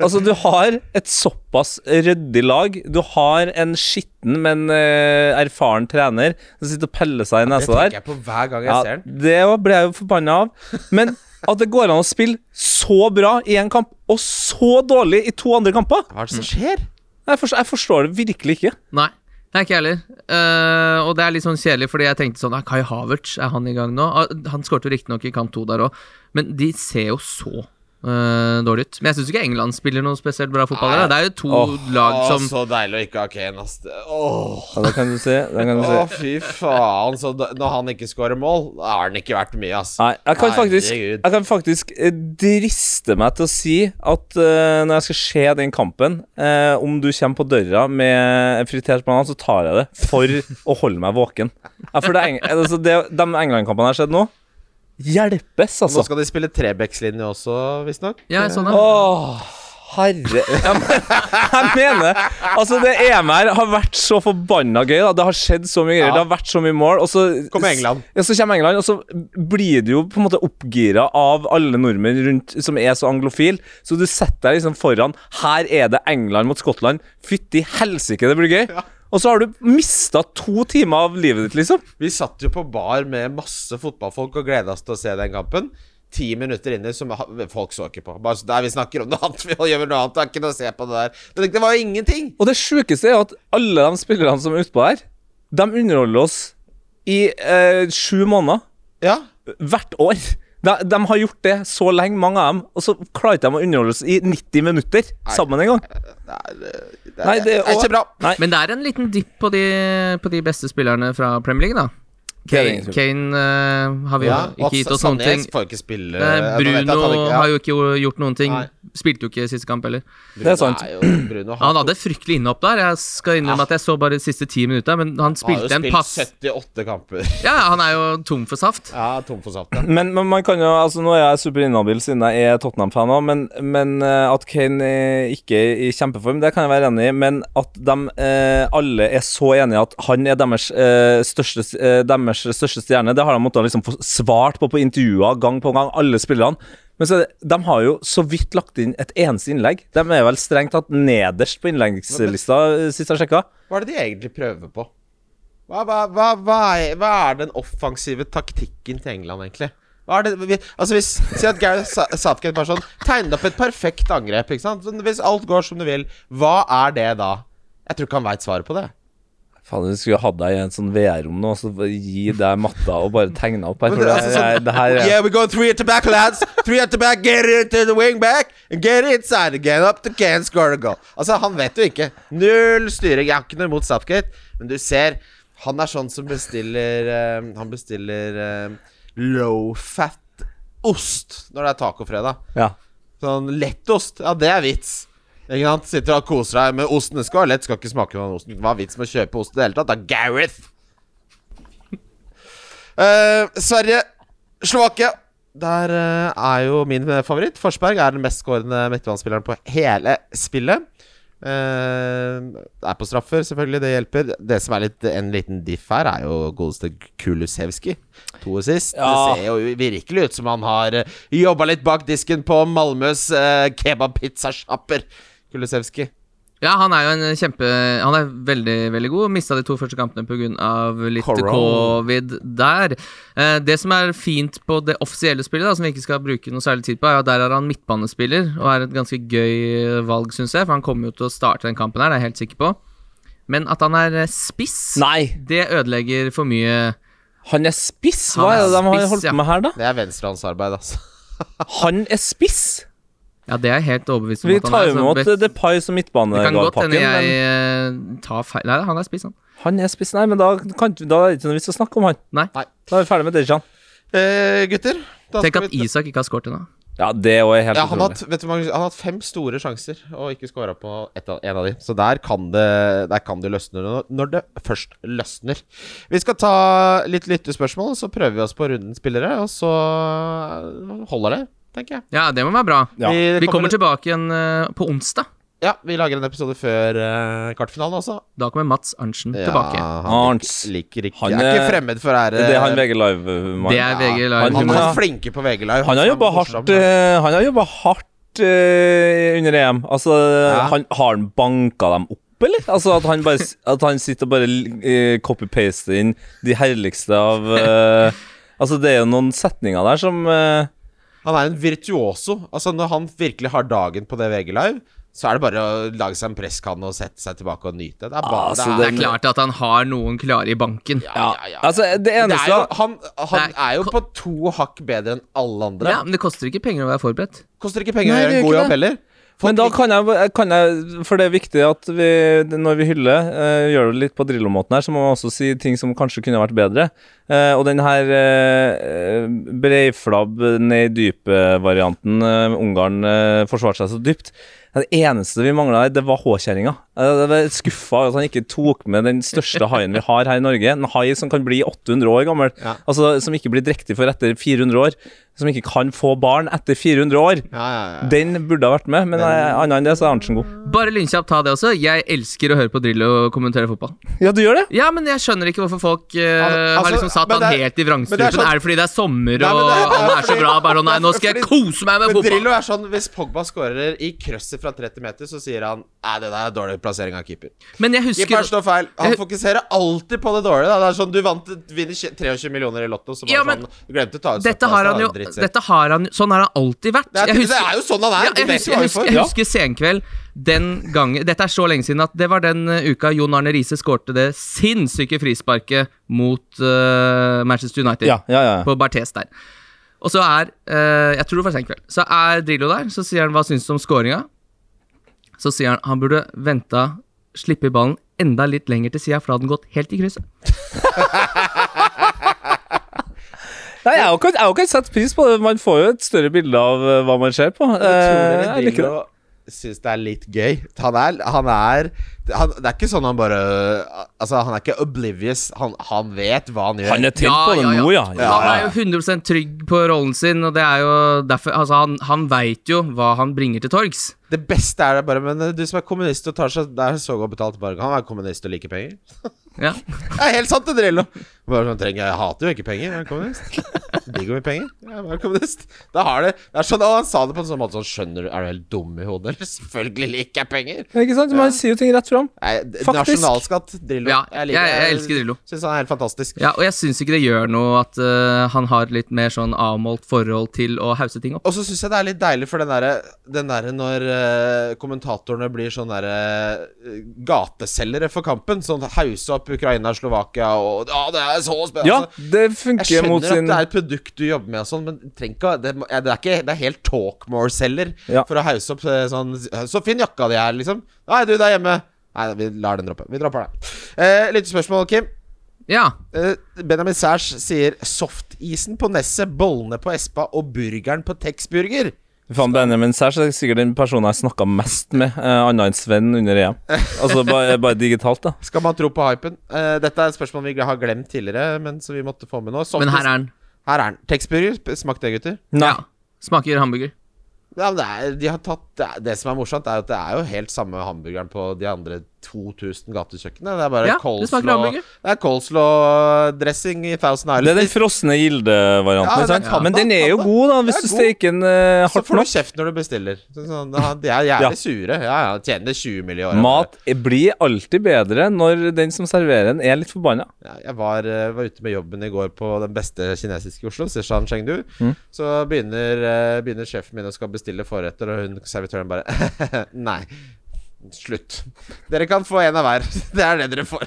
Altså, du har et såpass ryddig lag. Du har en skitten, men uh, erfaren trener som sitter og peller seg i Det tenker jeg på hver gang jeg Ja, ser den. det ble jeg jo forbanna av. Men at det går an å spille så bra i én kamp, og så dårlig i to andre kamper Hva er det som skjer? Jeg forstår, jeg forstår det virkelig ikke. Nei. Det er ikke jeg heller. Uh, og det er litt sånn kjedelig, fordi jeg tenkte sånn Kai Havertz, er han i gang nå? Uh, Han skårte riktignok i kamp to der òg, men de ser jo så eh, dårlig ut. Men jeg syns ikke England spiller noe spesielt bra fotball. Nei. Det er jo to oh, lag som oh, så deilig å ikke ha Kane, ass. Oh. Åh. Ja, det kan du. Det kan du Oh, fy faen. Så da, når han ikke skårer mål, da har han ikke vært mye, ass. Nei, jeg kan faktisk, jeg kan faktisk eh, driste meg til å si at uh, når jeg skal se den kampen, uh, om du kommer på døra med fritert banan, så tar jeg det for å holde meg våken. Ja, for det, altså det, de England-kampene jeg har sett nå, hjelpes, altså. Nå skal de spille trebeckslinje også, visstnok. Ja, jeg så det. Åh, herre Jeg mener Altså, det EM her har vært så forbanna gøy. da Det har skjedd så mye greier. Ja. Det har vært så mye mål. Og så Kommer England. Ja, så kommer England, og så blir du jo på en måte oppgira av alle nordmenn rundt som er så anglofil. Så du setter deg liksom foran Her er det England mot Skottland. Fytti helsike, det blir gøy. Og så har du mista to timer av livet ditt, liksom. Vi satt jo på bar med masse fotballfolk og gleda oss til å se den kampen. Ti minutter inni som folk så ikke på. Bare så der Vi snakker om noe annet. Vi gjør noe annet. Det er ikke noe å se på det der. Det, det var jo ingenting. Og det sjukeste er at alle de spillerne som er utpå her, de underholder oss i eh, sju måneder. Ja. Hvert år. De, de har gjort det så lenge, mange av dem, og så klarer ikke de å underholde oss i 90 minutter sammen en gang. Det er, det er, Nei, det- det er ikke bra. Nei. Men det er en liten dipp på de, på de beste spillerne fra Premier League, da. Det det Kane. Kane uh, har vi jo Ja, ikke gitt oss noen ting. Får ikke spille Bruno ikke- ja. har jo ikke gjort noen ting. Nei. Spilte jo ikke siste kamp heller. Det er sant. Bruno Han hadde fryktelig innhopp der. Jeg skal innrømme at jeg så bare de siste ti minutta, men han spilte han har jo spilt 78 kamper. Ja, han er jo tom for saft. Ja, tom for saft. Ja. Men, men man kan jo Altså Nå er jeg superinhabil siden jeg er Tottenham-fan òg, men, men eh, at Kane ikke er i kjempeform, det kan jeg være enig i. Men at de eh, alle er så enige at han er deres, eh, største, eh, deres største stjerne, det har de måttet liksom få svart på på intervjuer gang på gang, alle spillerne. Men så, de har jo så vidt lagt inn et eneste innlegg. De er vel strengt tatt nederst på innleggslista sist jeg sjekka. Hva er det de egentlig prøver på? Hva, hva, hva, hva, er, er den offensive taktikken til England, egentlig? Hva er det, vi, altså hvis Si at Gareth Southgate bare sånn tegnet opp et perfekt angrep. Ikke sant? Hvis alt går som du vil, hva er det da? Jeg tror ikke han veit svaret på det. Faen, vi skulle hatt deg i en sånn VR-rom nå, så gi deg matta og bare tegne opp. Men det er altså jeg, det her er Yeah, we go three at the back, lads. Three at the back, get it to the wing back. And get inside again, up the can, score a goal. Altså, han vet jo ikke. Null styring. Jeg har ikke noe imot Southgate, men du ser Han er sånn som bestiller eh, Han bestiller eh, low fat ost når det er tacofredag. Ja. Sånn lettost. Ja, det er vits. Ikke sant? Sitter og koser deg med osten. Det skal være lett, skal ikke smake noe av osten. Hva er vits med å kjøpe ost i det hele tatt? Det er Gareth. Uh, Sverige, Slovakia. Der uh, er jo min favoritt. Forsberg er den mestskårende midtbanespilleren på hele spillet. Eh, er på straffer, selvfølgelig. Det hjelper. Det som er litt, en liten diff her, er jo godeste Kulusevski. To sist. Ja. Det ser jo virkelig ut som han har uh, jobba litt bak disken på Malmös uh, kebabpizzasjapper. Kulusevski. Ja, han er jo en kjempe Han er veldig, veldig god. Mista de to første kampene pga. litt Corona. covid der. Eh, det som er fint på det offisielle spillet, da, som vi ikke skal bruke noe særlig tid på, er at der er han midtbanespiller, og er et ganske gøy valg, syns jeg. For han kommer jo til å starte den kampen her, det er jeg helt sikker på. Men at han er eh, spiss, Nei, det ødelegger for mye han er spiss! Hva er er det de har holdt ja. med her, da? Det er venstrehåndsarbeid, altså. Han er spiss! Ja, det er jeg helt overbevist om Vi tar jo så imot bet- Depay som Det kan godt hende midtbanepakken, jeg men eh, tar feil Nei, han er spiss, han. han er spiss. Nei, men da, kan, da er det ikke noe vits å snakke om han. Nei. Nei. Da er vi ferdig med Dejan. Eh, gutter. da Tenk skal at vi- Isak ikke har skåret ennå. Ja, det er helt ja, han, har utrolig. hatt, vet du, han har hatt fem store sjanser og ikke scora på ett av, en av de. Så der kan det, der kan det løsne når- når det først løsner. Vi skal ta litt lyttespørsmål, så prøver vi oss på runden spillere. Og så holder det, tenker jeg. Ja, det må være bra. Ja. Vi kommer tilbake igjen uh, på onsdag. Ja, vi lager en episode før uh, kvartfinalen også. Da kommer Mats Arntzen Ja, tilbake. han Arns. liker ikke Han Jeg er ikke er- fremmed for ære. Det er han VG Live-mannen. Det er VG Live. Han- Han er flinke på VG Live. Han har jobba er hardt eh, Han har jobba hardt uh, under EM. Altså, han, har han banka dem opp, eller? Altså At han, bare, at han sitter og bare eh, copy-paster inn de herligste av eh, Altså, det er jo noen setninger der som eh, Han er en virtuoso. Altså Når han virkelig har dagen på det VG Live, så er det bare å lage seg en presskanne og sette seg tilbake og nyte. Det er bare Altså, Det er klart at han har noen klare i banken. ja, ja, ja. Altså, det Det er eneste jo, han han Det er- er jo på to hakk bedre enn alle andre. Ja, Men det koster ikke penger å være forberedt. Koster ikke penger Nei, å gjøre en god jobb heller. Men da kan jeg, kan jeg For det er viktig at vi, når vi hyller, uh, gjør det litt på Drillo-måten her, så må man også si ting som kanskje kunne vært bedre. Uh, og den her uh, breiflabb ned i dypet-varianten, Ungarn forsvarte seg så dypt. Det eneste vi mangla her, det var H-kjerringa. Jeg var skuffa over at han ikke tok med den største haien vi har her i Norge. En hai som kan bli 800 år gammel. Ja. Altså Som ikke blir drektig for etter 400 år. Som ikke kan få barn etter 400 år. Ja, ja, ja. Den burde ha vært med, men annet enn det så er Arntzen god. Bare lynkjapt ta det også. Jeg elsker å høre på Drillo kommentere fotball. Ja, du gjør det? Ja, men jeg skjønner ikke hvorfor folk uh, Altså, har liksom satt han er- helt i vrangstrupen. er sånn- Er det fordi det er sommer Nei, og det er- han er så glad? Bare Nei, nå skal jeg kose meg med Men fotball. Drillo er sånn Hvis Pogba skårer i krøsset fra 30 meter, så sier han Nei, det der er dårlig plassering av keeper. Men jeg Keeperen husker står feil. Han Jeg- fokuserer alltid på det dårlige. Da. Det er sånn Du vant vinner 23 millioner i Lotto, så bare Ja, men sånn Du glemte å ta ut dette har han jo. Dette har han Sånn har han alltid vært. det, er, Jeg det er jo sånn han er! Ja, jeg, husker, jeg, husker, jeg husker Senkveld den gangen Dette er så lenge siden at det var den eh, uka Jon Arne Riise skårte det sinnssyke frisparket mot uh, Manchester United. Ja, ja, ja. På Barthes der. Og så er uh, Jeg tror det var Senkveld. Så er Drillo der, så sier han hva syns du om scoringa? Så sier han han burde venta, slippe ballen enda litt lenger til sida, for da hadde den gått helt i krysset. Nei, jeg har jo ikke- sett pris på det. Man får jo et større bilde av eh, hva man ser på. Jeg tror Eh, jeg liker det. Syns det er litt gøy. Han er, han er han, Det er ikke sånn han bare Altså, han er ikke oblivious. Han, han vet hva han gjør. Han er tent på det nå, ja. Han er jo 100% trygg på rollen sin, og det er jo derfor Altså, han, han veit jo hva han bringer til torgs. Det beste er det bare Men du som er kommunist og tar seg Det er så godt betalt bare Han er kommunist og liker penger. Ja. Det er helt sant, det, Drillo. Bare sånn, trenger jeg, jeg hater jo ikke penger. Jeg er kommunist. Digg med penger. Jeg er kommunist. Da har det, det er sånn, og Han sa det på en sånn måte sånn Skjønner du, er du helt dum i hodet? Eller selvfølgelig liker jeg penger. Ja, Ikke sant? Man sier jo ting rett fram. Nasjonalskatt, Drillo. Ja, jeg, jeg elsker Drillo. Syns han er helt fantastisk. Ja, og jeg syns ikke det gjør noe at uh, han har litt mer sånn avmålt forhold til å hause ting opp. Og så syns jeg det er litt deilig for den derre den der når uh, kommentatorene blir sånn derre uh, gateselgere for kampen. Sånn hause opp Ukraina, Slovakia og Ja, det er så spennende. Ja, det funker jeg skjønner at det er et produkt du jobber med og sånn, men ikke det, det er ikke Det er helt Talkmore-selger Ja. for å hause opp eh, sånn Så fin jakka di er, liksom. Nei, du, der hjemme. Nei, vi lar den droppe. Vi dropper den. Eh, Lyttespørsmål, Kim. Ja. Eh, Benjamin Sæsj sier softisen på Nesset, bollene på Espa og burgeren på Texburger. Faen, Benjamin Sæsj er sikkert den personen jeg snakka mest med, eh, annet enn Sven under EM. Altså bare, bare digitalt, da. Skal man tro på hypen? Eh, dette er et spørsmål vi har glemt tidligere, men som vi måtte få med nå. Men her er den. her er den. Texburger, smak det, gutter. Nei. Ja. Smaker hamburger. Ja, men det, er, de har tatt, det, det som er morsomt, er at det er jo helt samme hamburgeren på de andre 2000 gatekjøkkenene. Det er bare Ja, coleslaw-dressing i Thousand Det er den frosne Gilde-varianten. Ja, Men den er jo god, da, hvis du steker den eh, Så får du kjeft når du bestiller. Så Sånn, de er jævlig Ja. sure. Ja, ja, tjener 20 mill. i året. Mat blir alltid bedre når den som serverer den, er litt forbanna. Ja, jeg var, eh, var ute med jobben i går på den beste kinesiske i Oslo, Sishan Chengdu. Mm. Så begynner, eh, begynner sjefen min å skal bestille forretter, og hun servitøren bare Nei. Slutt. Dere kan få en av hver. Det er det dere får.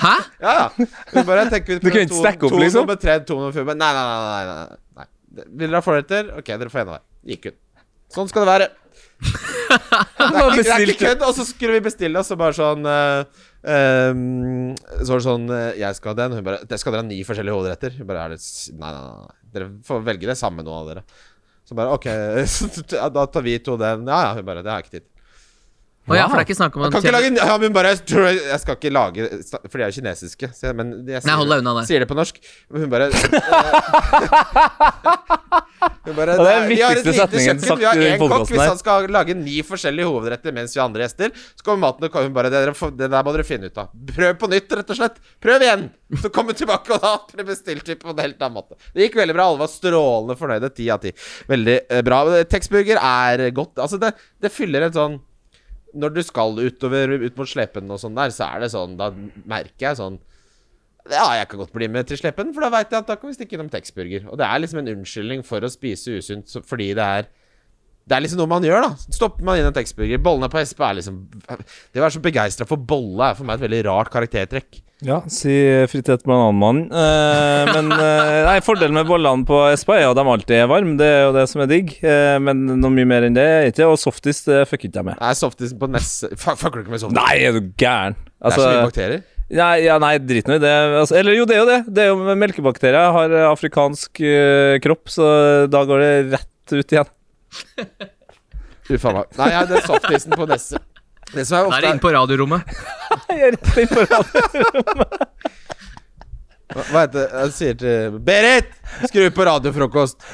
Hæ? Ja, ja. Hun bare tenker Du kan ikke stacke opp, to liksom? nummer tre, to nummer fire Nei, nei, nei. nei, nei, nei. Vil dere ha forretter? Ok, dere får en av hver. Gikk ut. Sånn skal det være. Det er ikke, det er ikke kødd. Og så skulle vi bestille, og så bare sånn uh, um, Så var det sånn uh, Jeg skal ha den. Hun bare Det skal dere ha ni forskjellige hovedretter. Hun bare er det Nei, nei, nei. nei. Dere får velge det samme, noen av dere. Så bare OK, da tar vi to den. Ja, ja. Hun bare Det har jeg ikke tid. Å ja, for det er ikke snakk om Jeg å kan ikke lage ja, men bare, jeg, skal ikke lage For de er kinesiske. Jeg, men jeg Nei, hold deg unna det. sier det på norsk. Men hun bare Hun bare det er den viktigste setningen sagt Vi har i én kokk. Hvis han skal lage ni forskjellige hovedretter mens vi har andre gjester, så kommer maten og hun bare det, det der må dere finne ut av. Prøv på nytt, rett og slett. Prøv igjen! Så kommer vi tilbake, og da ble bestilt vi på en helt annen måte. Det gikk veldig bra. Alle var strålende fornøyde. Ti av ti. Veldig eh, bra. Texburger er godt. Altså, det, det fyller en sånn når du skal utover ut mot Slepen og sånn der, så er det sånn Da merker jeg sånn Ja, jeg kan godt bli med til Slepen, for da veit jeg at da kan vi stikke innom Texburger. Og det er liksom en unnskyldning for å spise usunt fordi det er det er liksom noe man gjør, da. Stopper man inn en Texburger. Bollene på Espa er liksom Det å være så begeistra for bolle er for meg et veldig rart karaktertrekk. Ja, si fritet bananmann. Eh, men eh, nei, fordelen med bollene på Espa er jo at de alltid er varme. Det er jo det som er digg. Eh, men noe mye mer enn det er ikke. Og softis det fucker ikke jeg med. Nei, softis på Nesse Fucker du ikke med softis? Nei, er du gæren? det er så mye Altså, bakterier. nei, ja, nei, drit nå i det. Altså, eller jo, det er jo det. Det er jo melkebakterier. Jeg har eh, afrikansk eh, kropp, så da går det rett ut igjen. Uffa meg. Nei, jeg, den softisen på Nesse Det som er ofte det inne på radiorommet. Jeg er rett inn på radiorommet. Hva hva heter det? Jeg sier til Berit! Skru på radiofrokost.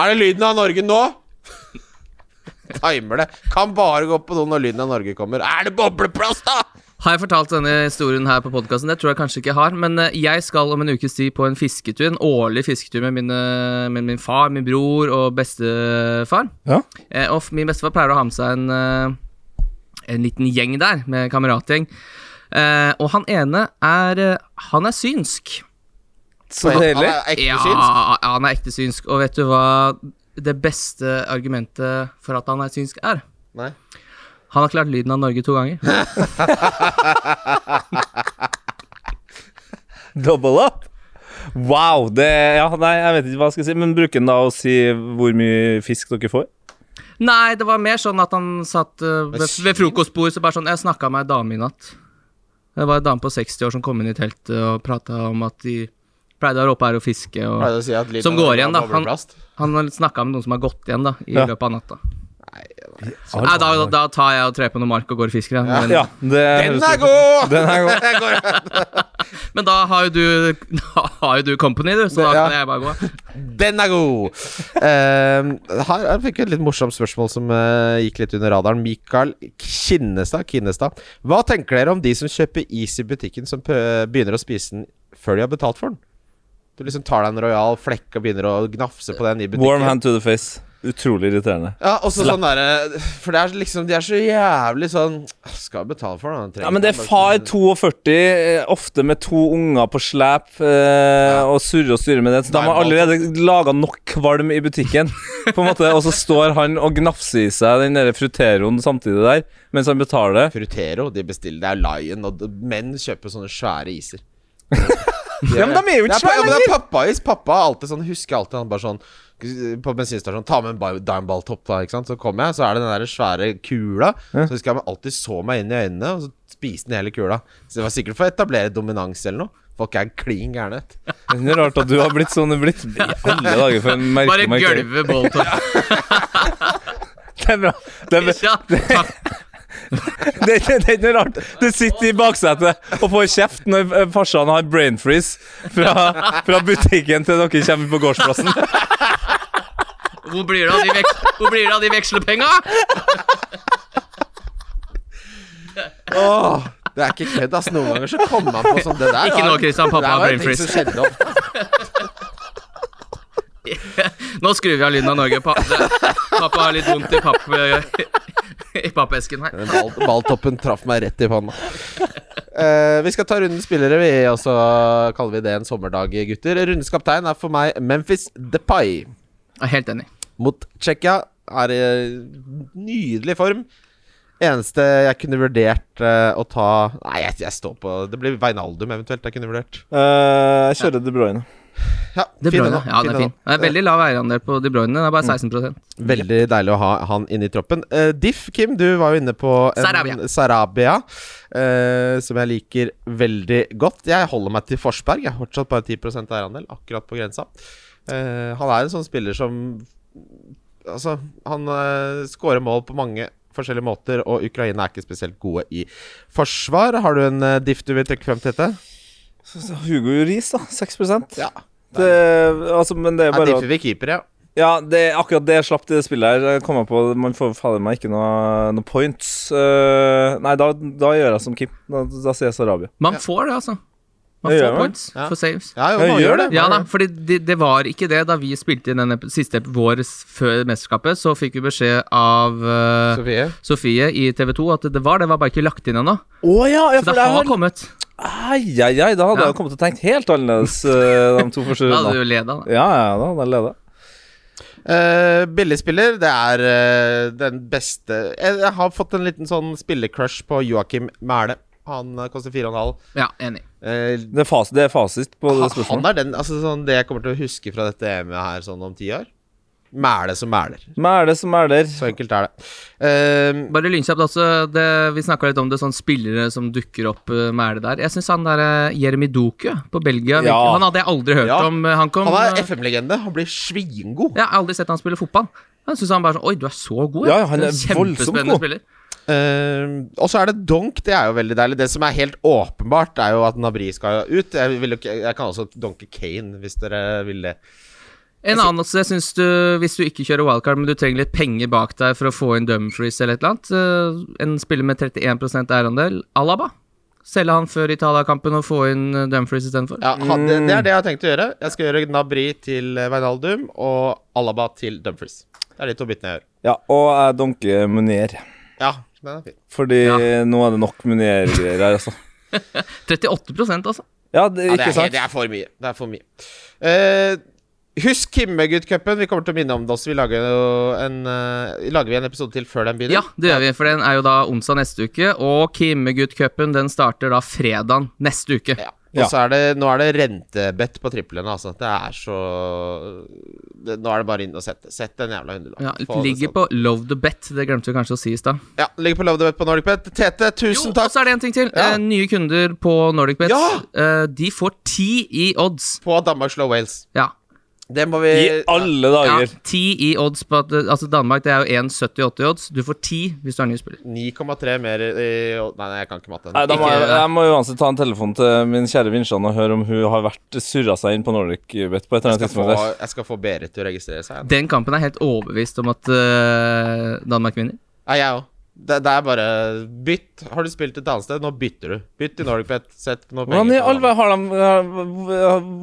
Er det lyden av Norge nå? Timer det. Kan bare gå på do når lyden av Norge kommer. Er det bobleplass, da? Har jeg fortalt denne historien her på podkasten? Det tror jeg kanskje ikke jeg har. Men eh, jeg skal om en ukes tid på en fisketur, en årlig fisketur med, mine, med min far, min bror og bestefar. Ja. Eh, og min bestefar pleier å ha med seg en, eh, en liten gjeng der, med kameratgjeng. Eh, og han ene er Han er synsk. Så Han deilig. er ekte Ja, synsk. ja, han er ekte synsk. Og vet du hva det beste argumentet for at han er synsk, er? Nei. Han har klart lyden av Norge to ganger. Double up. Wow. Det Ja, nei, jeg vet ikke hva jeg skal si. Men bruker han da å si hvor mye fisk dere får? Nei, det var mer sånn at han satt uh, ved, ved frokostbord så bare sånn Jeg snakka med ei dame i natt. Det var en dame på 60 år som kom inn i teltet og prata om at de pleide å være oppe her og fiske. Og si Som går igjen, da. Han- han snakka med noen som har gått igjen da i Ja. løpet av natta. Nei, Nei, da, da tar jeg og trer på noe mark og går og fisker. Ja. Men, Ja, Den er god! Den er god. Men da har jo du Da har jo du company, du, så da Ja. kan jeg bare gå. Den er god! Uh, her, her fikk vi et litt morsomt spørsmål som uh, gikk litt under radaren. Mikael Kinnestad, Kinnestad. Hva tenker dere om de som kjøper is i butikken, som begynner å spise den før de har betalt for den. Du liksom tar deg en royal flekk og begynner å gnafse på den i butikken. Warm hand to the face. Utrolig irriterende. Ja, og så sånn derre For det er liksom De er så jævlig sånn Skal betale for den. Ja, men det er far 42, eh, ofte med to unger på slep, eh, og surre og styrer med det. Så de har allerede laga nok kvalm i butikken, på en måte, og så står han og gnafser i seg den der fruteroen samtidig der, mens han betaler. Frutero, de bestiller Det er Lion, og menn kjøper sånne svære iser. Ja, men de er jo ikke ja, svære er pappais. Pappa alltid sånn husker alltid han bare sånn På bensinstasjonen Ta med en ba- dimeball-topp, da. Ikke sant Så kommer jeg, så er det den der svære kula. Så husker jeg man alltid så meg inn i øynene, og så spiste den hele kula. Så det var sikkert for å etablere dominans eller noe. Folk er klin gærne. Det er rart at du har blitt sånn blitt i alle dager for en Bare merkelig markering. gølve Bolton. Det er bra. Det er, bra. Det, er ikke- det er ikke noe rart. Du sitter i baksetet og får kjeft når eh, farsan har brain freeze fra, fra butikken til dere kommer på gårdsplassen. Hvor blir det av de, veks Hvor blir det av de vekslepenga? Åh, det er ikke kødd, ass. Noen ganger så kommer man på sånn Det der Ikke nå, Christian. Pappa har brain freeze. Nå skrur vi av lyden av Norge. Pa pappa har litt vondt i, papp i pappesken her. Ball, balltoppen traff meg rett i panna. Uh, vi skal ta rundens spillere, vi, og så kaller vi det en sommerdag, gutter. Rundens kaptein er for meg Memphis Depay. Jeg er helt enig. Mot Tsjekkia er i nydelig form. Eneste jeg kunne vurdert uh, å ta Nei, jeg, jeg står på Det blir Veinaldum eventuelt jeg kunne vurdert. Uh, jeg kjører De Bruyne. Ja, De Bruyne. Ja, det er fin. Det er veldig lav eierandel på De Bruyne. Det er bare 16% Veldig deilig å ha han inne i troppen. Uh, Diff, Kim, du var jo inne på en Sarabia. Sarabia uh, som jeg liker veldig godt. Jeg holder meg til Forsberg. Jeg har fortsatt bare 10% eierandel, akkurat på grensa. Uh, han er en sånn spiller som Altså, han uh, scorer mål på mange forskjellige måter, og Ukraina er ikke spesielt gode i forsvar. Har du en diff du vil trekke frem til dette? Hugo Juris, da. 6% Ja. det, altså, Men det er Jeg bare differ vi keeper, ja. Ja, det akkurat det jeg slapp det spillet her. Jeg kommer på Man får fader meg ikke noe, noe points. Uh, nei, da, da gjør jeg som Kim. Da, da sier jeg Sarabia. Man får det, altså. Man Ja, får points Ja. for saves. Ja, jo, man gjør gjør det. Ja da, fordi det, det var ikke det da vi spilte inn den siste vår før mesterskapet. Så fikk vi beskjed av uh, Sofie? Sofie i TV 2 at det var det, var bare ikke lagt inn ennå. Å ja, ja, Så det det har kommet. Ai, ai, ai, da hadde Ja. jeg kommet til å tenke helt annerledes eh, de to første Da hadde du du leda. da. Ja, ja, da hadde jeg leda. Uh, billigspiller, det er uh, den beste jeg, jeg har fått en liten sånn spillercrush på Joakim Mæle. Han eh, koster 4,5. Ja, enig. Uh, Det, er fas- det er fasit på det han spørsmålet. er den Altså sånn det jeg kommer til å huske fra dette EM-et her sånn om ti år. Mæle som mæler. Mæle som mæler. Så enkelt er det. Uh, Bare lynkjapt også, det, vi snakka litt om det, sånn spillere som dukker opp uh, mæle der. Jeg syns han der uh, Jeremy Doku på Belgia Ja. Han hadde jeg aldri hørt Ja. om. uh, Han kom han er FM-legende. Han blir svingod. Jeg har aldri sett han spille fotball. Jeg synes han bare sånn Oi, du er så god, Ja, han er Kjempespennende god. spiller. Uh, og så er det donk. Det er jo veldig deilig. Det som er helt åpenbart, er jo at Nabri skal ut. Jeg, vil jeg kan også donke Kane, hvis dere vil det. En annen også, jeg synes du, Hvis du ikke kjører wildcard, men du trenger litt penger bak deg for å få inn Dumfries eller et eller annet uh, En spiller med 31% eierandel, Alaba. Selge han før Italia-kampen og få inn uh, Dumfries istedenfor. Ja, det, det er det jeg har tenkt å gjøre. Jeg skal gjøre Nabri til Veinaldum og Alaba til Dumfries. Det er de to bitene jeg gjør. Ja, og jeg dunker Munier. Ja, den er fin. Fordi Ja. nå er det nok Munier-greier her, altså. 38 altså. Ja, det, Ja, det, ikke er, sant? det er for mye. Det er for mye. Eh, husk Kimmegutt-cupen. Vi kommer til å minne om det også. Vi lager, jo en, uh, lager vi en episode til før den begynner. Ja, det gjør vi, for den er jo da onsdag neste uke. Og Kimmegutt-cupen den starter da fredag neste uke. Ja. Og så er det, nå er det rentebett på triplene, altså. Det er så det, Nå er det bare inn og sette. Sett den jævla hundrelappen. Ja, det ligger sånn. på Love the Bet, det glemte vi kanskje å si i stad. Ja, ligger på Love the Bet på NordicBet. Tete, tusen Jo, og så er det en ting til. Ja. Eh, nye kunder på NordicBet. Ja! Eh, de får ti i odds. på Danmark slår Wales. Ja. Det må vi I alle dager. ja dager. ti i odds på at Altså Danmark det er jo 1,78 i odds. Du får 10 hvis du er ny spiller. 9,3 mer i Nei, nei, jeg kan ikke matte. Nei, da må jeg, jeg må uansett ta en telefon til min kjære Vinsjan og høre om hun har vært surra seg inn på NordicBet på et eller annet tidspunkt. der. jeg skal få Berit til å registrere seg. Den kampen er helt overbevist om at uh, Danmark vinner. Ja, jeg òg. Det, det er bare bytt. Har du spilt et annet sted, nå bytter du. Bytt til NordicBet. Sett noe Hvordan i penger all verden har de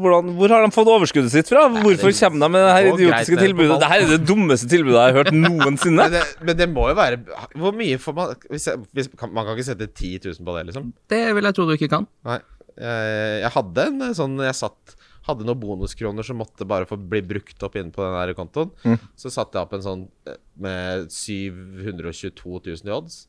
hvordan, Hvor har de fått overskuddet sitt fra? Hvorfor det kommer de med det her idiotiske tilbudet? Det her er det dummeste tilbudet jeg har hørt noensinne. Men det, men det må jo være Hvor mye får man hvis jeg, hvis, kan, Man kan ikke sette 10 000 på det, liksom? Det vil jeg tro du ikke kan. Nei. Jeg, jeg hadde en eh, sånn Jeg satt hadde noen bonuskroner som måtte bare få bli brukt opp inn på den der kontoen. Mm. Så satte jeg opp en sånn eh, med 722 000 i odds.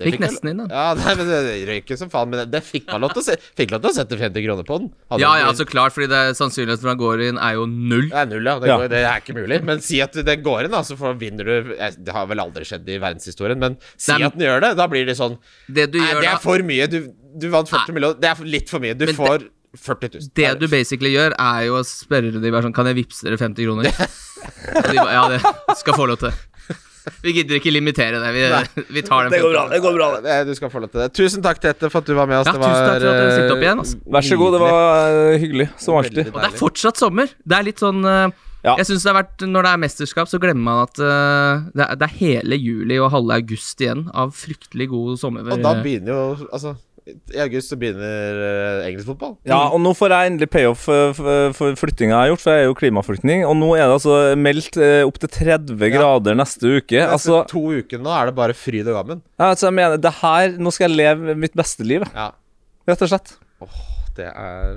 Det Fikk fikk nesten inn, da. Ja, nei, men det røyker som faen. Men det, det fikk man lov til å se, Fikk lov til å sette 50 kroner på den. Hadde Ja, ja, så klart, fordi det sannsynligheten for at den går inn, er jo null. Det er null, ja. Det, Ja. Går, det er ikke mulig. Men si at det går inn, da, så får, vinner du Det har vel aldri skjedd i verdenshistorien, men si Nei, at den gjør det. Da blir det sånn Det du Nei, det er for mye. Du, du vant 40 millioner. Det er litt for mye. Du får 40 000. Det du basically gjør, er jo å spørre de bare sånn Kan jeg vippse dere 50 kroner? Og de bare, ja, det skal få lov til. Vi gidder ikke limitere det. Vi, vi tar den. Det går bra. det går bra det. Du skal få lov til det. Tusen takk, Tete, for at du var med oss. Ja, det tusen takk for at dere opp eh, igjen, altså. Vær så god, det var eh, hyggelig, som alltid. Og det er fortsatt sommer. Det er litt sånn eh, Ja. Jeg synes det har vært Når det er mesterskap, så glemmer man at uh, det, er, det er hele juli og halve august igjen av fryktelig god sommer. Og da begynner jo Altså, i august så begynner uh, engelsk fotball. Ja, og nå får jeg endelig payoff eh, for flyttinga jeg har gjort, for jeg er jo klimaflyktning. Og nå er det altså meldt eh, opp til 30 grader neste uke. Neste Altså, to uker nå er det bare fryd og gammen. ja, altså, jeg mener, det her Nå skal jeg leve mitt beste liv. Ja. rett og slett. Åh, Det er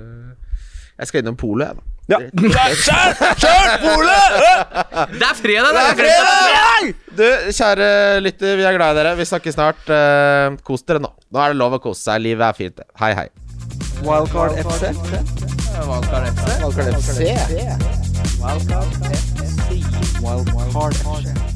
Jeg skal innom polet, jeg, da. Ja. Kjør! Kjør, polet! Det er fredag! Det er fredag! Du, kjære lytter, vi er glad i dere. Vi snakkes snart. Eh, kos dere nå. Nå er det lov å kose seg. Livet er fint. Hei, hei. Wildcard FC. Wildcard FC. Wildcard FC. Wildcard FC. Wildcard FC.